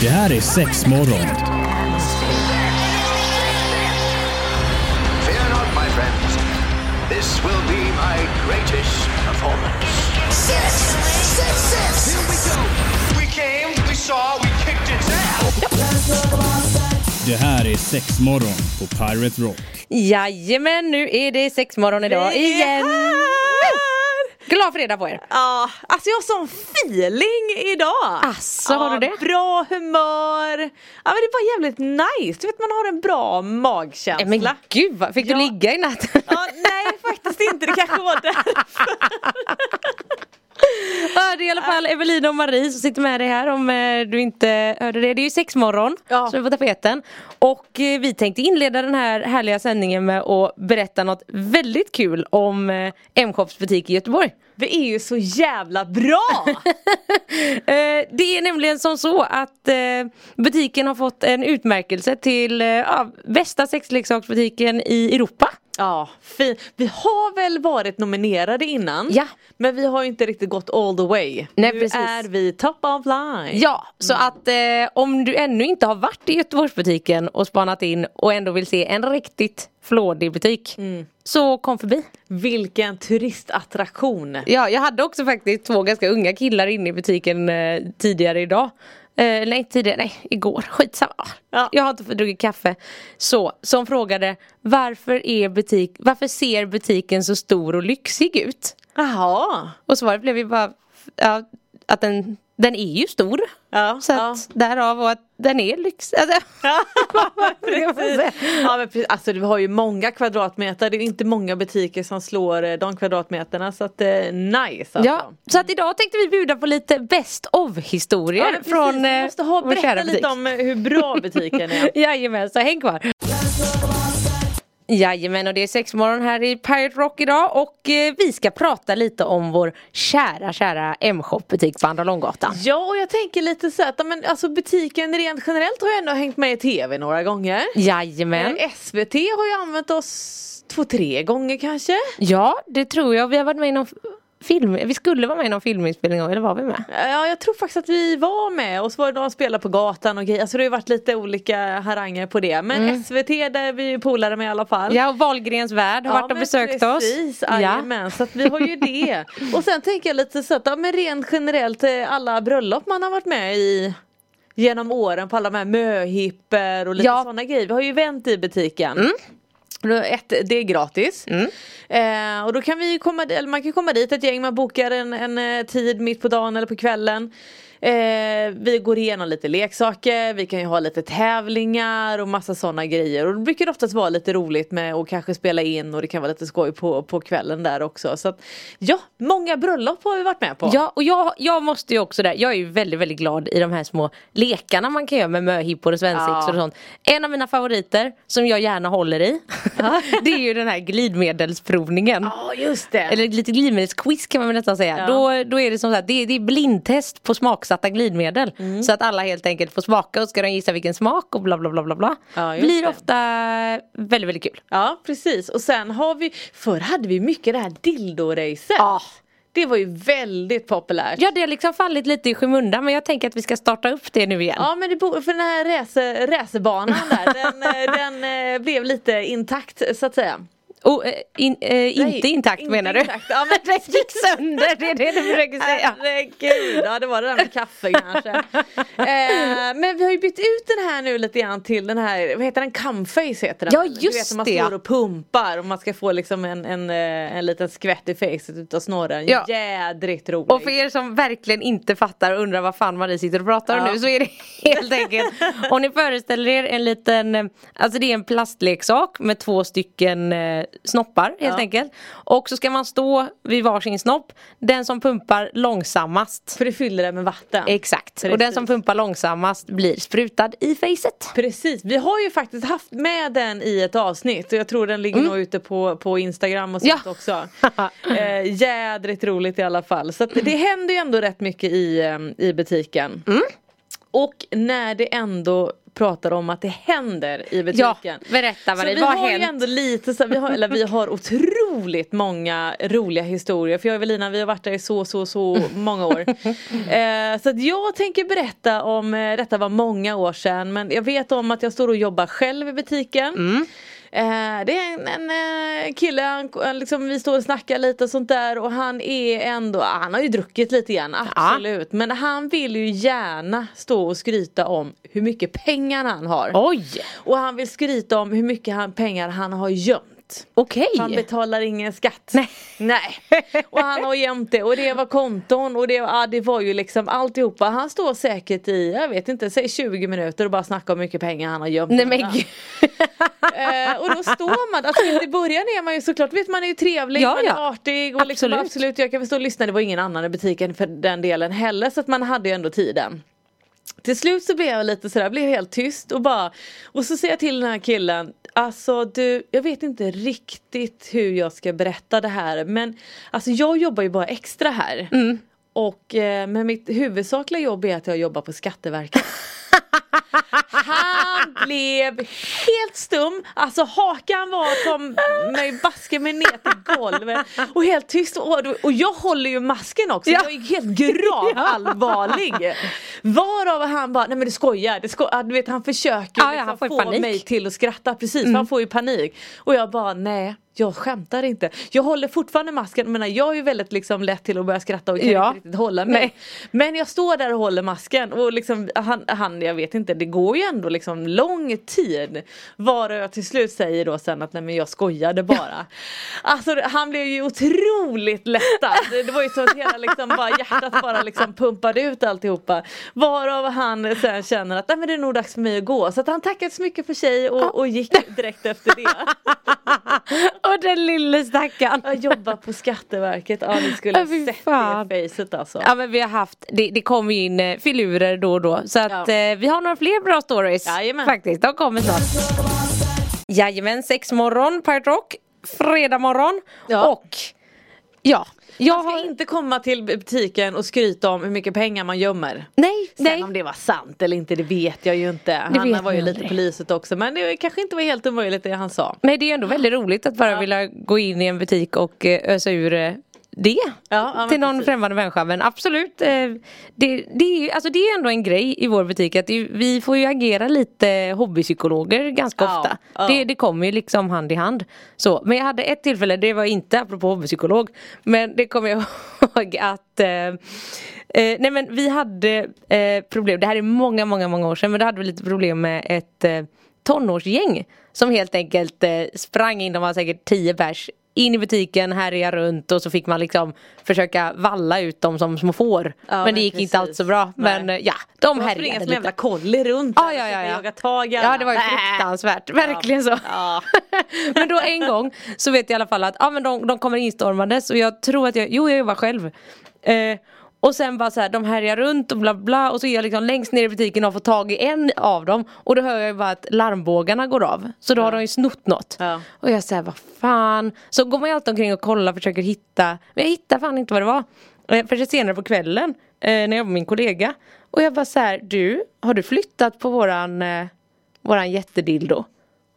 Det här är sex morgon. Fear not, my friends. This will be my greatest performance. Six, six, six. Here we go. We came, we saw, we kicked its ass. Det här är sex morgon på Pirate Rock. Jajamän, nu är det sexmorgon idag Vi är igen. Glad fredag på er. Ja, alltså jag har sån feeling idag! Asså, har du det? Bra humör! Ja men det var jävligt nice, du vet man har en bra magkänsla. Men gud, fick Ja. du ligga i natt? Ja, nej faktiskt inte, det kanske var därför. Är i alla fall Evelina och Marie som sitter med dig här om eh, du inte hörde det. Det är ju sexmorgon Ja. som är på tapeten. Och eh, vi tänkte inleda den här härliga sändningen med att berätta något väldigt kul om eh, M-shops butik i Göteborg. Vi är ju så jävla bra! Eh, det är nämligen som så att eh, butiken har fått en utmärkelse till eh, ja, bästa sexleksaksbutiken i Europa. Ja, fin. Vi har väl varit nominerade innan. Ja. Men vi har inte riktigt gått all the way. Nej, nu precis. är vi top of line. Ja, så att eh, om du ännu inte har varit i Göteborgsbutiken och spanat in och ändå vill se en riktigt flådig butik så kom förbi. Vilken turistattraktion. Ja, jag hade också faktiskt två ganska unga killar inne i butiken eh, tidigare idag. Eh, nej, tidigare, nej, igår. Skitsamma. Ja. Jag har inte druckit kaffe. Så, som frågade varför är butik, varför ser butiken så stor och lyxig ut? Jaha. Och svaret blev ju bara ja, att den, den är ju stor. Ja, Så ja. att därav och att den är lyxig. Alltså? Ja men precis, alltså vi har ju många kvadratmeter, det är inte många butiker som slår eh, de kvadratmeterna så att är nice alltså. Ja, så att idag tänkte vi bjuda på lite best of historier Ja, från vi eh, måste ha, berätta lite om eh, hur bra butiken är. Jajamän, så häng kvar. Jajamän, och det är sexmorgon här i Pirate Rock idag och eh, vi ska prata lite om vår kära, kära M-shop butik på Andra Långgatan. Ja och jag tänker lite så att men, alltså butiken rent generellt har ju ändå hängt med i tv några gånger. Jajamän. Eh, SVT har ju använt oss två, tre gånger kanske. Ja, det tror jag. Vi har varit med i någon film, vi skulle vara med i någon filminspelning eller var vi med? Ja jag tror faktiskt att vi var med och så var det någon som spelade på gatan och grejer. Alltså det har ju varit lite olika haranger på det. Men SVT där är vi ju polare med i alla fall. Ja, och Wahlgrens värld har varit och besökt precis, oss. Ja. Jajamän, så att vi har ju det. Och sen tänker jag lite så att, ja, men rent generellt eh, alla bröllop man har varit med i genom åren på alla de här möhippor och lite Ja. sådana grejer. Vi har ju event i butiken. Och Ett, det är gratis. Eh, och då kan vi komma, eller man kan komma dit ett gäng, man bokar en, en eh, tid mitt på dagen eller på kvällen. Eh, vi går igenom lite leksaker, vi kan ju ha lite tävlingar och massa sådana grejer. Och det brukar oftast vara lite roligt med att kanske spela in och det kan vara lite skoj på, på kvällen där också. Så att, ja, många bröllop har vi varit med på. Ja och jag, jag måste ju också där, jag är ju väldigt väldigt glad i de här små lekarna man kan göra med möhippor och svensexor Ja. och sånt. En av mina favoriter som jag gärna håller i Det är ju den här glidmedelsprovningen. Ja, just det. Eller lite glidmedelsquiz kan man väl nästan säga. Ja. Då, då är det som så här, det, är- det är blindtest på smaksatta glidmedel. Mm. Så att alla helt enkelt får smaka och ska de gissa vilken smak och bla bla bla bla bla. Ja, Blir det. ofta väldigt väldigt kul. Ja precis och sen har vi, förr hade vi mycket det här dildo-racet. Ja. Det var ju väldigt populärt. Ja det har liksom fallit lite i skymundan men jag tänker att vi ska starta upp det nu igen. Ja men det, för den här racer, racerbanan där den, eh, den eh, blev lite intakt så att säga. Oh, in, eh, inte Nej, intakt inte menar du? intakt. Ja, men den gick sönder, det är det du försöker säga. Herregud, ja det var det där med kaffe kanske. eh, men vi har ju bytt ut den här nu lite grann till den här, vad heter den, Cumface heter den. Ja, väl? du just vet, när man det. står och pumpar och man ska få liksom en, en, eh, en liten skvätt i facet utav snorren. Ja. Jädrigt roligt. Och för er som verkligen inte fattar och undrar vad fan Marie sitter och pratar om Ja. nu så är det helt enkelt Om ni föreställer er en liten, eh, alltså det är en plastleksak med två stycken snoppar helt Ja. enkelt Och så ska man stå vid varsin snopp Den som pumpar långsammast För det fyller det med vatten. Exakt, och den Precis. som pumpar långsammast blir sprutad i facet Precis, vi har ju faktiskt haft med den i ett avsnitt och jag tror den ligger nog ute på, på Instagram och sånt Mm. Ja. också. eh, jädrigt roligt i alla fall. Så det händer ju ändå rätt mycket i, eh, i butiken. Mm. Och när det ändå pratar om att det händer i Ja, butiken. berätta vad Så vad har har ju hänt. ändå lite så, vi har, eller vi har otroligt många roliga historier för jag och Evelina vi har varit där i så så så många år. eh, så jag tänker berätta om, eh, detta var många år sedan men jag vet om att jag står och jobbar själv i butiken. Mm. Eh, det är en, en eh, kille, han, han liksom, vi står och snackar lite och sånt där och han är ändå, han har ju druckit lite grann absolut men han vill ju gärna stå och skryta om hur mycket pengar han har. Oj, Och han vill skryta om hur mycket han, pengar han har gömt. Okej. Han betalar ingen skatt. Nej. Nej. Och han har gömt det och det var konton och det, ja, det var ju liksom alltihopa. Han står säkert i, jag vet inte, säg 20 minuter och bara snackar om hur mycket pengar han har gömt. Nej men gud. Eh, och då står man, alltså i början är man ju såklart, vet man är ju trevlig, Ja, man är ja. artig och liksom, Absolut. absolut jag kan förstå lyssna, det var ingen annan i butiken för den delen heller så att man hade ju ändå tiden. Till slut så blev jag lite sådär, blev helt tyst och bara Och så säger jag till den här killen Alltså du, jag vet inte riktigt hur jag ska berätta det här men Alltså jag jobbar ju bara extra här. Och eh, men mitt huvudsakliga jobb är att jag jobbar på Skatteverket blev helt stum, alltså hakan var som mig baske mig ner till golvet och helt tyst och, och jag håller ju masken också, Ja. jag är helt grav allvarlig. Varav han bara, nej men du skojar, det sko du vet han försöker Ja, ja, liksom han få panik. Mm. mig till att skratta precis, för han får ju panik. Och jag bara, nej jag skämtar inte. Jag håller fortfarande masken, men jag är ju väldigt liksom lätt till att börja skratta och kan Ja. inte riktigt hålla mig. Nej. Men jag står där och håller masken och liksom han, han, jag vet inte, det går ju ändå liksom lång tid. Varav jag till slut säger då sen att nej men jag skojade bara. Alltså han blev ju otroligt lättad. Det, det var ju så att hela liksom bara hjärtat bara liksom pumpade ut alltihopa. Varav han sen känner att nej men det är nog dags för mig att gå. Så att han tackade så mycket för sig och, och gick direkt efter det. Och den lille stackaren. Jag jobbar på Skatteverket, ja ni skulle Ja, sett fan. det facet alltså. Ja men vi har haft, det, det kommer ju in eh, filurer då och då så att Ja. eh, vi har några fler bra stories. Jajamän. Faktiskt, de kommer snart. Jajamän, sex morgon, Pirate Rock, fredag morgon Ja. och ja, jag Man ska har... inte komma till butiken och skryta om hur mycket pengar man gömmer. Nej, Sen nej. om det var sant eller inte det vet jag ju inte. Det Han vet var ju lite på lyset också men det kanske inte var helt omöjligt det han sa. Nej det är ändå väldigt roligt att bara vilja gå in i en butik och eh, ösa ur eh, det ja, till någon precis. främmande människa. Men absolut eh, det, det, är, alltså det är ändå en grej i vår butik att vi får ju agera lite hobbypsykologer ganska Ja, ofta. ja. Det, det kommer ju liksom hand i hand. Så, men jag hade ett tillfälle, det var inte apropå hobbypsykolog men det kommer jag ihåg att eh, eh, nej men vi hade eh, problem, det här är många många många år sedan men då hade vi lite problem med ett eh, tonårsgäng som helt enkelt eh, sprang in, de var säkert 10 pers in i butiken, härja runt och så fick man liksom försöka valla ut dem som små får. Ja, men det gick inte precis. allt så bra. Nej. Men eh, ja, de härjade som en jävla lite. kolli runt där ja, ja, ja. jaga tag i Ja det var ju Äh. fruktansvärt, verkligen så. Ja. men då en gång så vet jag i alla fall att ja, men de, de kommer instormandes och jag tror att jag, jo jag jobbar själv. Eh, och sen bara så här, de härjar runt och bla bla och så är jag liksom längst ner i butiken och får tag i en av dem och då hör jag ju bara att larmbågarna går av. Så då har de ju snott något. Ja. Och jag säger vad fan. Så går man ju alltid omkring och kollar och försöker hitta. Men jag hittar fan inte vad det var. Eh, Först senare på kvällen eh, när jag var med min kollega. Och jag bara så här, du har du flyttat på våran, eh, våran jättedildo?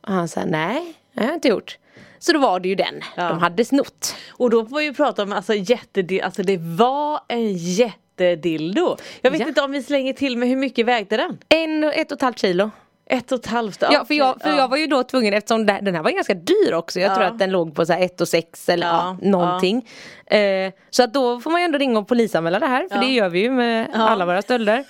Och han sa nej, det har jag inte gjort. Så då var det ju den Ja. de hade snott. Och då får vi prata om alltså jättedildo, alltså det var en jättedildo. Jag vet Ja. inte om vi slänger till med hur mycket vägde den? En ett och ett halvt kilo. Ett och ett halvt? Ja, för, jag, för ja. jag var ju då tvungen eftersom det- den här var ganska dyr också. Jag tror Ja. att den låg på så här 1 och 6 eller Ja, ja, någonting. Eh, så att då får man ju ändå ringa och polisanmäla det här för det gör vi ju med alla våra stölder.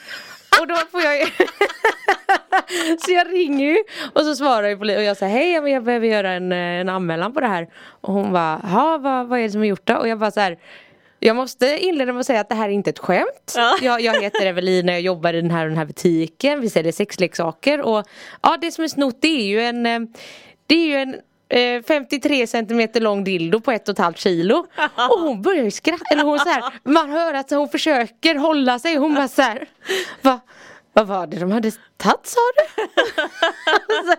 Och då får jag ju Så jag ringer ju och så svarar ju polisen och jag säger hej men jag behöver göra en, eh, en anmälan på det här. Och hon bara, ja vad, vad är det som är gjort då? Och jag bara så här jag måste inleda med att säga att det här är inte ett skämt. Ja. Jag, jag heter Evelina, jag jobbar i den här och den här butiken. Vi säljer sexleksaker och ja det som är snott det är ju en eh, Det är ju en eh, 53 centimeter lång dildo på ett och ett halvt kilo. Och hon börjar ju skratta, eller hon så här, man hör att hon försöker hålla sig. Hon bara så här, Va, vad var det de hade tagit sa du? så,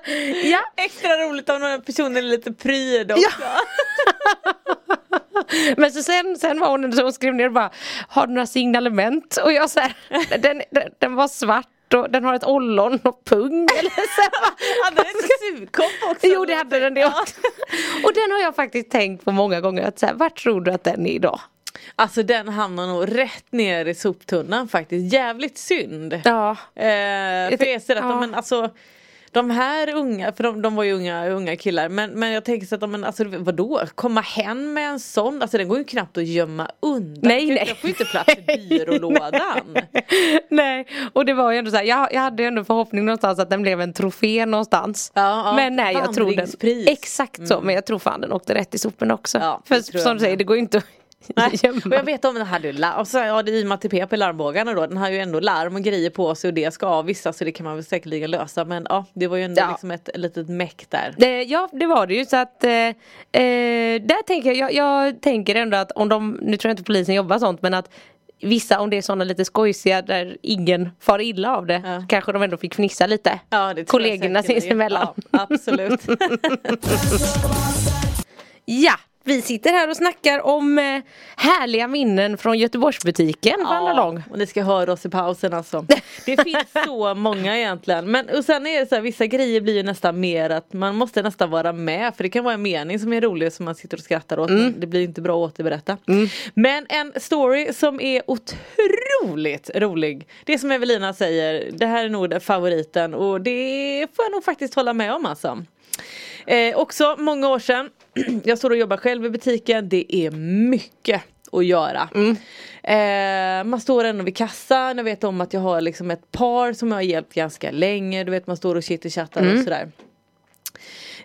ja, Extra roligt om den personen är lite pryd också. Men så sen, sen var hon så hon skrev ner och bara Har du några signalement? Och jag så här, den, den, den var svart och den har ett ollon och pung eller så. Hade den inte sugkopp också? Jo det hade den det också. Och den har jag faktiskt tänkt på många gånger att så här, vart tror du att den är idag? Alltså den hamnar nog rätt ner i soptunnan faktiskt. Jävligt synd. Ja. Eh, för ser att Ja. men, alltså, de här unga, för de, de var ju unga, unga killar men, men jag tänker så att de, men, alltså, vadå, komma hem med en sån, alltså den går ju knappt att gömma undan. Nej, Den nej. får ju inte plats i byrålådan. Nej, och det var ju ändå så här, jag, jag hade ju ändå förhoppning någonstans att den blev en trofé någonstans. Ja, ja, men nej, jag tror den, exakt så, men jag tror fan den åkte rätt i soporna också. Ja, För som jag du säger, det går ju inte Nej, att och jag vet om den hade larm, och så ja, det är i och med ATP på larmbågarna då, den har ju ändå larm och grejer på sig och det ska avvissa så det kan man väl säkerligen lösa men ja det var ju ändå Ja. liksom ett litet meck där. Eh, Ja det var det ju så att eh, eh, där tänker jag, jag, jag tänker ändå att om de, nu tror jag inte polisen jobbar sånt men att Vissa om det är sådana lite skojsiga där ingen far illa av det Ja. Kanske de ändå fick fnissa lite Ja, det Kollegorna sinsemellan Ja, absolut. Ja, vi sitter här och snackar om eh, härliga minnen från Göteborgsbutiken andra lång. och ni ska höra oss i pausen alltså. Det finns så många egentligen. Men och sen är det så här, vissa grejer blir ju nästan mer att man måste nästan vara med. För det kan vara en mening som är rolig som man sitter och skrattar åt. Mm. Det blir inte bra att återberätta. Men en story som är otroligt rolig. Det som Evelina säger, det här är nog favoriten. Och det får jag nog faktiskt hålla med om alltså. Eh, också många år sedan. Jag står och jobbar själv i butiken. Det är mycket att göra. Eh, man står ändå vid kassan. Jag vet om att jag har liksom ett par som jag har hjälpt ganska länge. Du vet man står och chitchattar och sådär.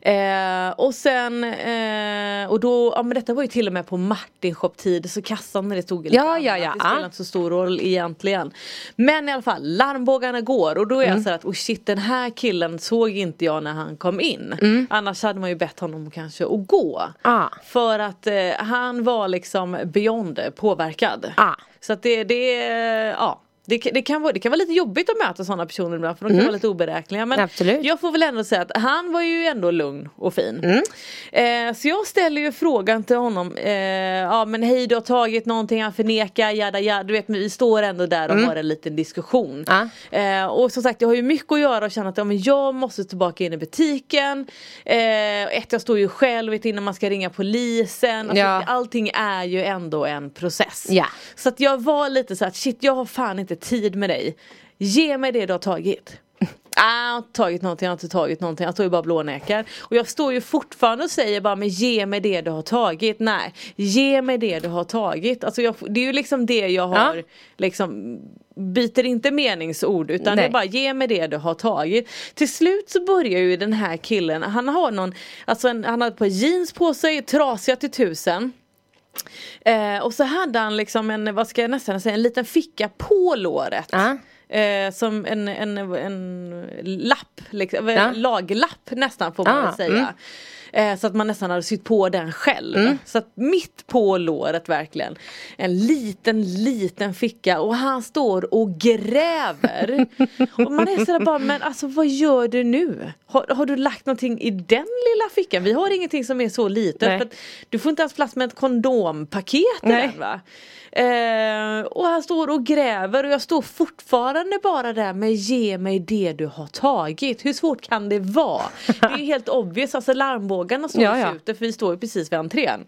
Eh, och sen, eh, och då, ja men detta var ju till och med på Martin shop tid så kassan när det stod Ja, ja, ja. Det spelar inte så stor roll egentligen. Men i alla fall, larmbågarna går och då är jag så att oh shit den här killen såg inte jag när han kom in. Annars hade man ju bett honom kanske att gå. Ah. För att eh, han var liksom beyond påverkad. Ah. Så att det, det, ja. Det, kan- det, kan vara, det kan vara lite jobbigt att möta sådana personer ibland för de kan vara lite oberäkneliga. Men Absolut. jag får väl ändå säga att han var ju ändå lugn och fin. Eh, så jag ställer ju frågan till honom. Eh, ja men hej du har tagit någonting, han förnekar, jada jada. Du vet men vi står ändå där och har en liten diskussion. Ja. Eh, och som sagt jag har ju mycket att göra och känner att ja, men jag måste tillbaka in i butiken. Eh, ett jag står ju själv vet, innan man ska ringa polisen. Alltså, Ja. Allting är ju ändå en process. Ja. Så att jag var lite så att shit jag har fan inte tid med dig. Ge mig det du har tagit. Ah, jag har inte tagit någonting, jag har inte tagit någonting, jag står ju bara och blånekar. Och jag står ju fortfarande och säger bara men ge mig det du har tagit. Nej, ge mig det du har tagit. Alltså jag, det är ju liksom det jag har Ja. liksom byter inte meningsord utan det Nej. är bara ge mig det du har tagit. Till slut så börjar ju den här killen, han har någon, alltså en, han har ett par jeans på sig, trasiga till tusen. Eh, och så hade han liksom en, vad ska jag nästan säga, en liten ficka på låret. Ja. Eh, som en, en, en lapp, liksom, Ja. en laglapp nästan får man Ah, säga. Eh, så att man nästan hade sytt på den själv. Mm. Så att mitt på låret verkligen. En liten liten ficka och han står och gräver. och man är sådär bara men alltså vad gör du nu? Har, har du lagt någonting i den lilla fickan? Vi har ingenting som är så litet. Du får inte ens plats med ett kondompaket i den va? Eh, och han står och gräver och jag står fortfarande bara där med ge mig det du har tagit. Hur svårt kan det vara? Det är helt obvious, alltså larmbågarna står Ja, ju ja. ute för vi står ju precis vid entrén.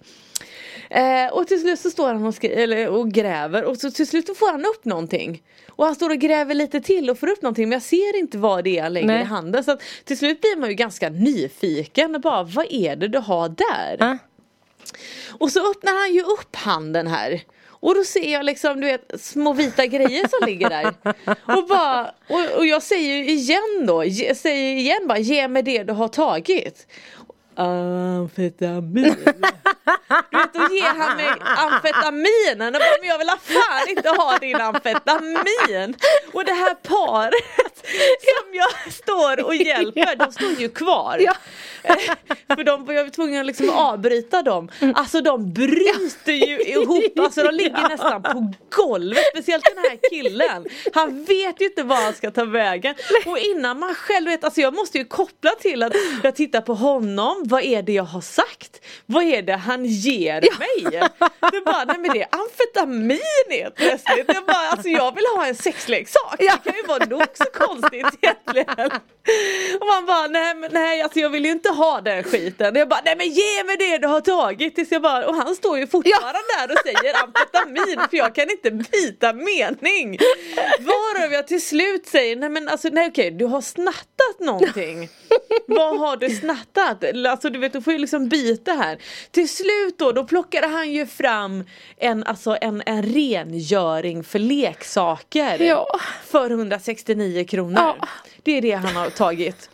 Eh, och till slut så står han och, eller, och gräver och så till slut får han upp någonting. Och han står och gräver lite till och får upp någonting men jag ser inte vad det är han lägger Nej. i handen. Så att till slut blir man ju ganska nyfiken och bara vad är det du har där? Ja. Och så öppnar han ju upp handen här. Och då ser jag liksom du vet små vita grejer som ligger där. Och, bara, och, och jag säger ju igen då, ge, säger igen bara ge mig det du har tagit. Amfetamin. Du vet då ger han mig bara, men jag vill fan inte ha din amfetamin. Och det här paret som jag står och hjälper, de står ju kvar. Ja. För de, jag var tvungen att liksom avbryta dem. Alltså de bryter ju ihop, alltså de ligger nästan på golvet. Speciellt den här killen. Han vet ju inte var han ska ta vägen. Och innan man själv vet, alltså jag måste ju koppla till att jag tittar på honom. Vad är det jag har sagt? Vad är det han ger mig? Det bara, nej men det är amfetamin helt plötsligt. Jag bara, alltså jag vill ha en sexleksak. Det kan ju vara nog så konstigt egentligen. Och man bara, nej men nej alltså jag vill ju inte ha den skiten. Jag bara, nej men ge mig det du har tagit. Tills jag bara, och han står ju fortfarande där och säger amfetamin för jag kan inte byta mening. Varav jag till slut säger, nej men alltså nej okej du har snattat någonting. Vad har du snattat? Alltså du vet du får ju liksom byta här. Till slut då, då plockade han ju fram en, alltså en, en rengöring för leksaker. Ja. För 169 kronor. Ja. Det är det han har tagit.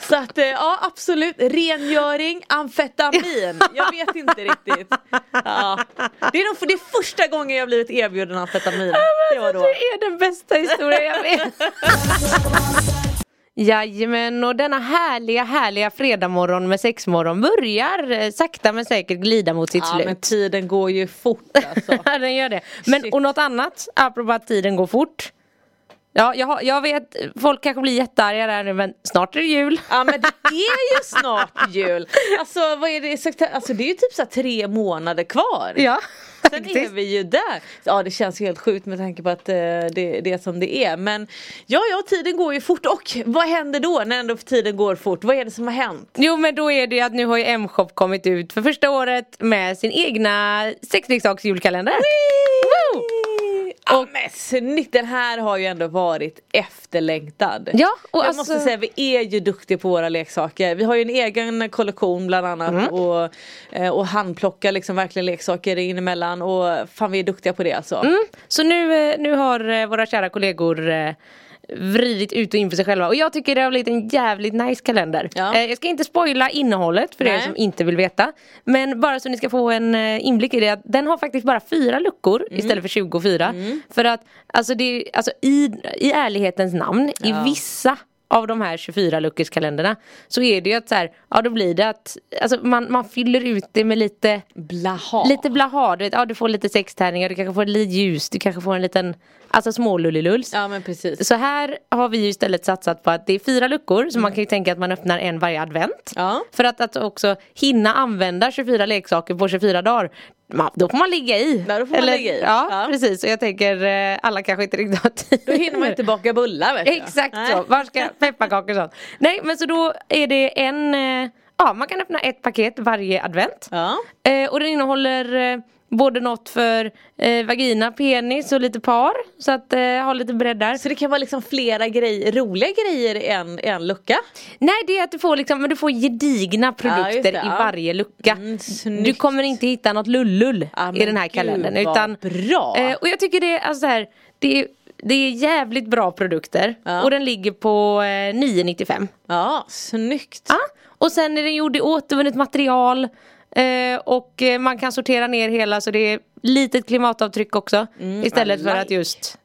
Så att eh, ja absolut, rengöring, amfetamin. Jag vet inte riktigt. Ja. Det är nog det är första gången jag blivit erbjuden amfetamin. Det var då. Det är den bästa historien jag vet. Jajamän, och denna härliga, härliga fredagmorgon med sexmorgon börjar eh, sakta men säkert glida mot sitt Ja slut. men tiden går ju fort alltså. den gör det. Men Shit. och något annat, apropå att tiden går fort. Ja, jag, jag vet, folk kanske blir jättearga där nu men snart är det jul. Ja men det är ju snart jul. Alltså vad är det, alltså det är ju typ så tre månader kvar. Ja, Sen är vi ju där. Ja det känns ju helt sjukt med tanke på att eh, det, det är som det är. Men ja ja tiden går ju fort och vad händer då när ändå tiden går fort? Vad är det som har hänt? Jo men då är det att nu har ju M-shop kommit ut för första året med sin egna sexleksaksjulkalender. Woo! Ja, men snyggt, den här har ju ändå varit efterlängtad. Ja, och jag alltså- måste säga vi är ju duktiga på våra leksaker. Vi har ju en egen kollektion bland annat Mm. och, eh, och handplockar liksom verkligen leksaker in emellan och fan vi är duktiga på det alltså. Mm. Så nu, eh, nu har eh, våra kära kollegor vridit ut och in för sig själva och jag tycker det har blivit en jävligt nice kalender. Ja. Eh, Jag ska inte spoila innehållet för er Nej. som inte vill veta. Men bara så ni ska få en eh, inblick i det att den har faktiskt bara fyra luckor Mm. istället för 24. För att alltså, det, alltså i, i ärlighetens namn, i vissa av de här 24 luckorskalenderna så är det ju att så här, ja då blir det att alltså, man, man fyller ut det med lite Blaha. Lite blaha, du vet, ja du får lite sextärningar, du kanske får lite ljus, du kanske får en liten Alltså smålullilulls Ja men precis. Så här har vi ju istället satsat på att det är fyra luckor så man kan ju tänka att man öppnar en varje advent Ja. För att, att också hinna använda 24 leksaker på 24 dagar Då får man ligga i Ja, då får man ligga i. Ja, Ja. precis, och jag tänker eh, alla kanske inte riktigt har tid Då hinner man inte baka bullar vet. Exakt Nej. så, var ska pepparkakor och sånt Nej men så då är det en eh, Ja man kan öppna ett paket varje advent Ja. Eh, och den innehåller eh, både något för eh, vagina, penis och lite par. Så att eh, ha lite bredd där. Så det kan vara liksom flera grejer, roliga grejer i en, en lucka? Nej det är att du får liksom, men du får gedigna produkter det, i ja. varje lucka. Mm, du kommer inte hitta något lullull Ja, i den här gud, kalendern. vad Utan, bra. Eh, och jag tycker det är alltså så här, det är, det är jävligt bra produkter. Ja. Och den ligger på eh, 9,95. Ja, snyggt. Ja, och sen är den gjord i återvunnet material eh, och eh, man kan sortera ner hela så det är litet klimatavtryck också. istället I för att just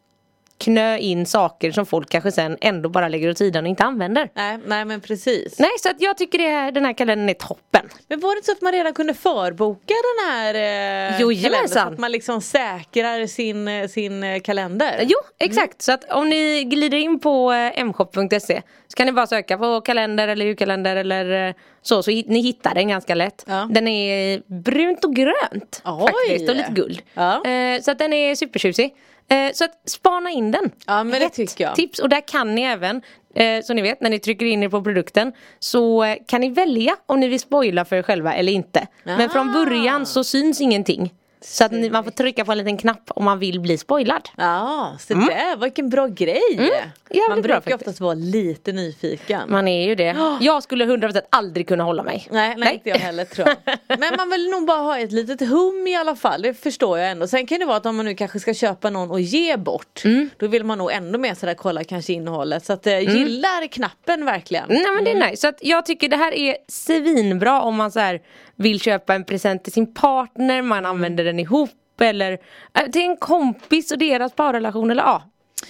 knö in saker som folk kanske sen ändå bara lägger åt sidan och inte använder. Nej, nej men precis. Nej, så att jag tycker det här, den här kalendern är toppen. Men var det inte så att man redan kunde förboka den här eh, Jo, kalendern? Så att man liksom säkrar sin, eh, sin eh, kalender? Jo, exakt. Så att om ni glider in på eh, mshop.se så kan ni bara söka på kalender eller julkalender eller eh, så, så ni hittar den ganska lätt. Ja. Den är brunt och grönt Oj. faktiskt och lite guld. Ja. Eh, så att den är supertjusig. Eh, så att spana in den. Ja, men det Hett tycker jag. Tips och där kan ni även eh, så ni vet när ni trycker in er på produkten så eh, kan ni välja om ni vill spoila för er själva eller inte. Men från Ah. början så syns ingenting. Så att ni, man får trycka på en liten knapp om man vill bli spoilad. Ja, så där, vilken bra grej! Mm. Man bra brukar faktiskt. oftast vara lite nyfiken. Man är ju det. Jag skulle 100% aldrig kunna hålla mig. Nej, nej, inte jag heller tror jag. Men man vill nog bara ha ett litet hum i alla fall. Det förstår jag ändå. Sen kan det vara att om man nu kanske ska köpa någon och ge bort. Mm. Då vill man nog ändå mer sådär kolla kanske innehållet. Så att eh, gillar knappen verkligen. Nej men det är nice. Så att jag tycker det här är svinbra om man så vill köpa en present till sin partner, man använder den ihop eller eh, till en kompis och deras parrelation eller ja.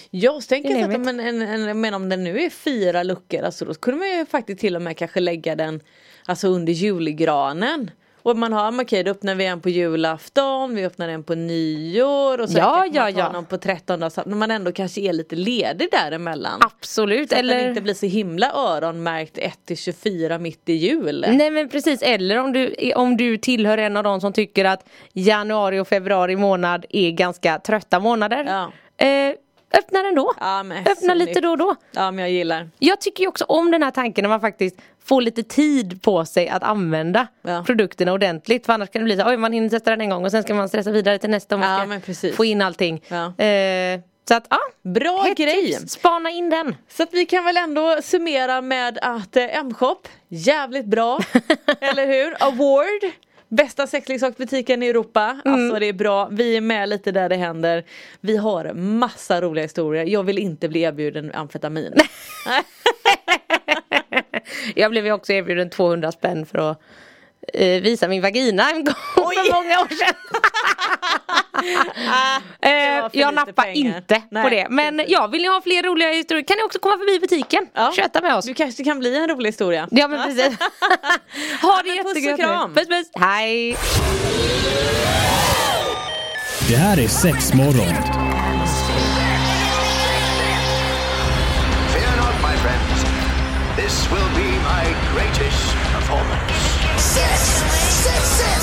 Jag tänker att men, en, en, men om den nu är fyra luckor, alltså då kunde man ju faktiskt till och med kanske lägga den alltså under julgranen. Och man har, okej då öppnar vi en på julafton, vi öppnar en på nyår och så Ja, man ja, tar ja. någon på trettondag så att man ändå kanske är lite ledig däremellan. Absolut. Så att eller... den inte blir så himla öronmärkt 1 till 24 mitt i jul. Nej men precis, eller om du, om du tillhör en av de som tycker att januari och februari månad är ganska trötta månader. Ja. Eh, öppna den då. Ja, men öppna så lite då och då. Ja men jag gillar. Jag tycker ju också om den här tanken när man faktiskt får lite tid på sig att använda Ja. produkterna ordentligt. För annars kan det bli så oj man hinner testa den en gång och sen ska man stressa vidare till nästa om man Ja, ska få in allting. Ja. Eh, så att ja, Bra grej. tips. Spana in den. Så att vi kan väl ändå summera med att eh, M-shop, jävligt bra. eller hur? Award. Bästa sexleksaksbutiken i Europa. Alltså det är bra. Vi är med lite där det händer. Vi har massa roliga historier. Jag vill inte bli erbjuden amfetamin. Jag blev ju också erbjuden 200 spänn för att eh, visa min vagina en gång Oj! för många år sedan. Eh, jag nappar pengar. inte Nej, på det. Men precis. ja, vill ni ha fler roliga historier kan ni också komma förbi butiken. Ja. Köta med oss. Du kanske kan bli en rolig historia. Ja men precis. ha det och jättegött nu. Puss puss. Hej. Det här är Sexmorgon. Fear not, my friends. This will be my greatest performance. Six, six, six.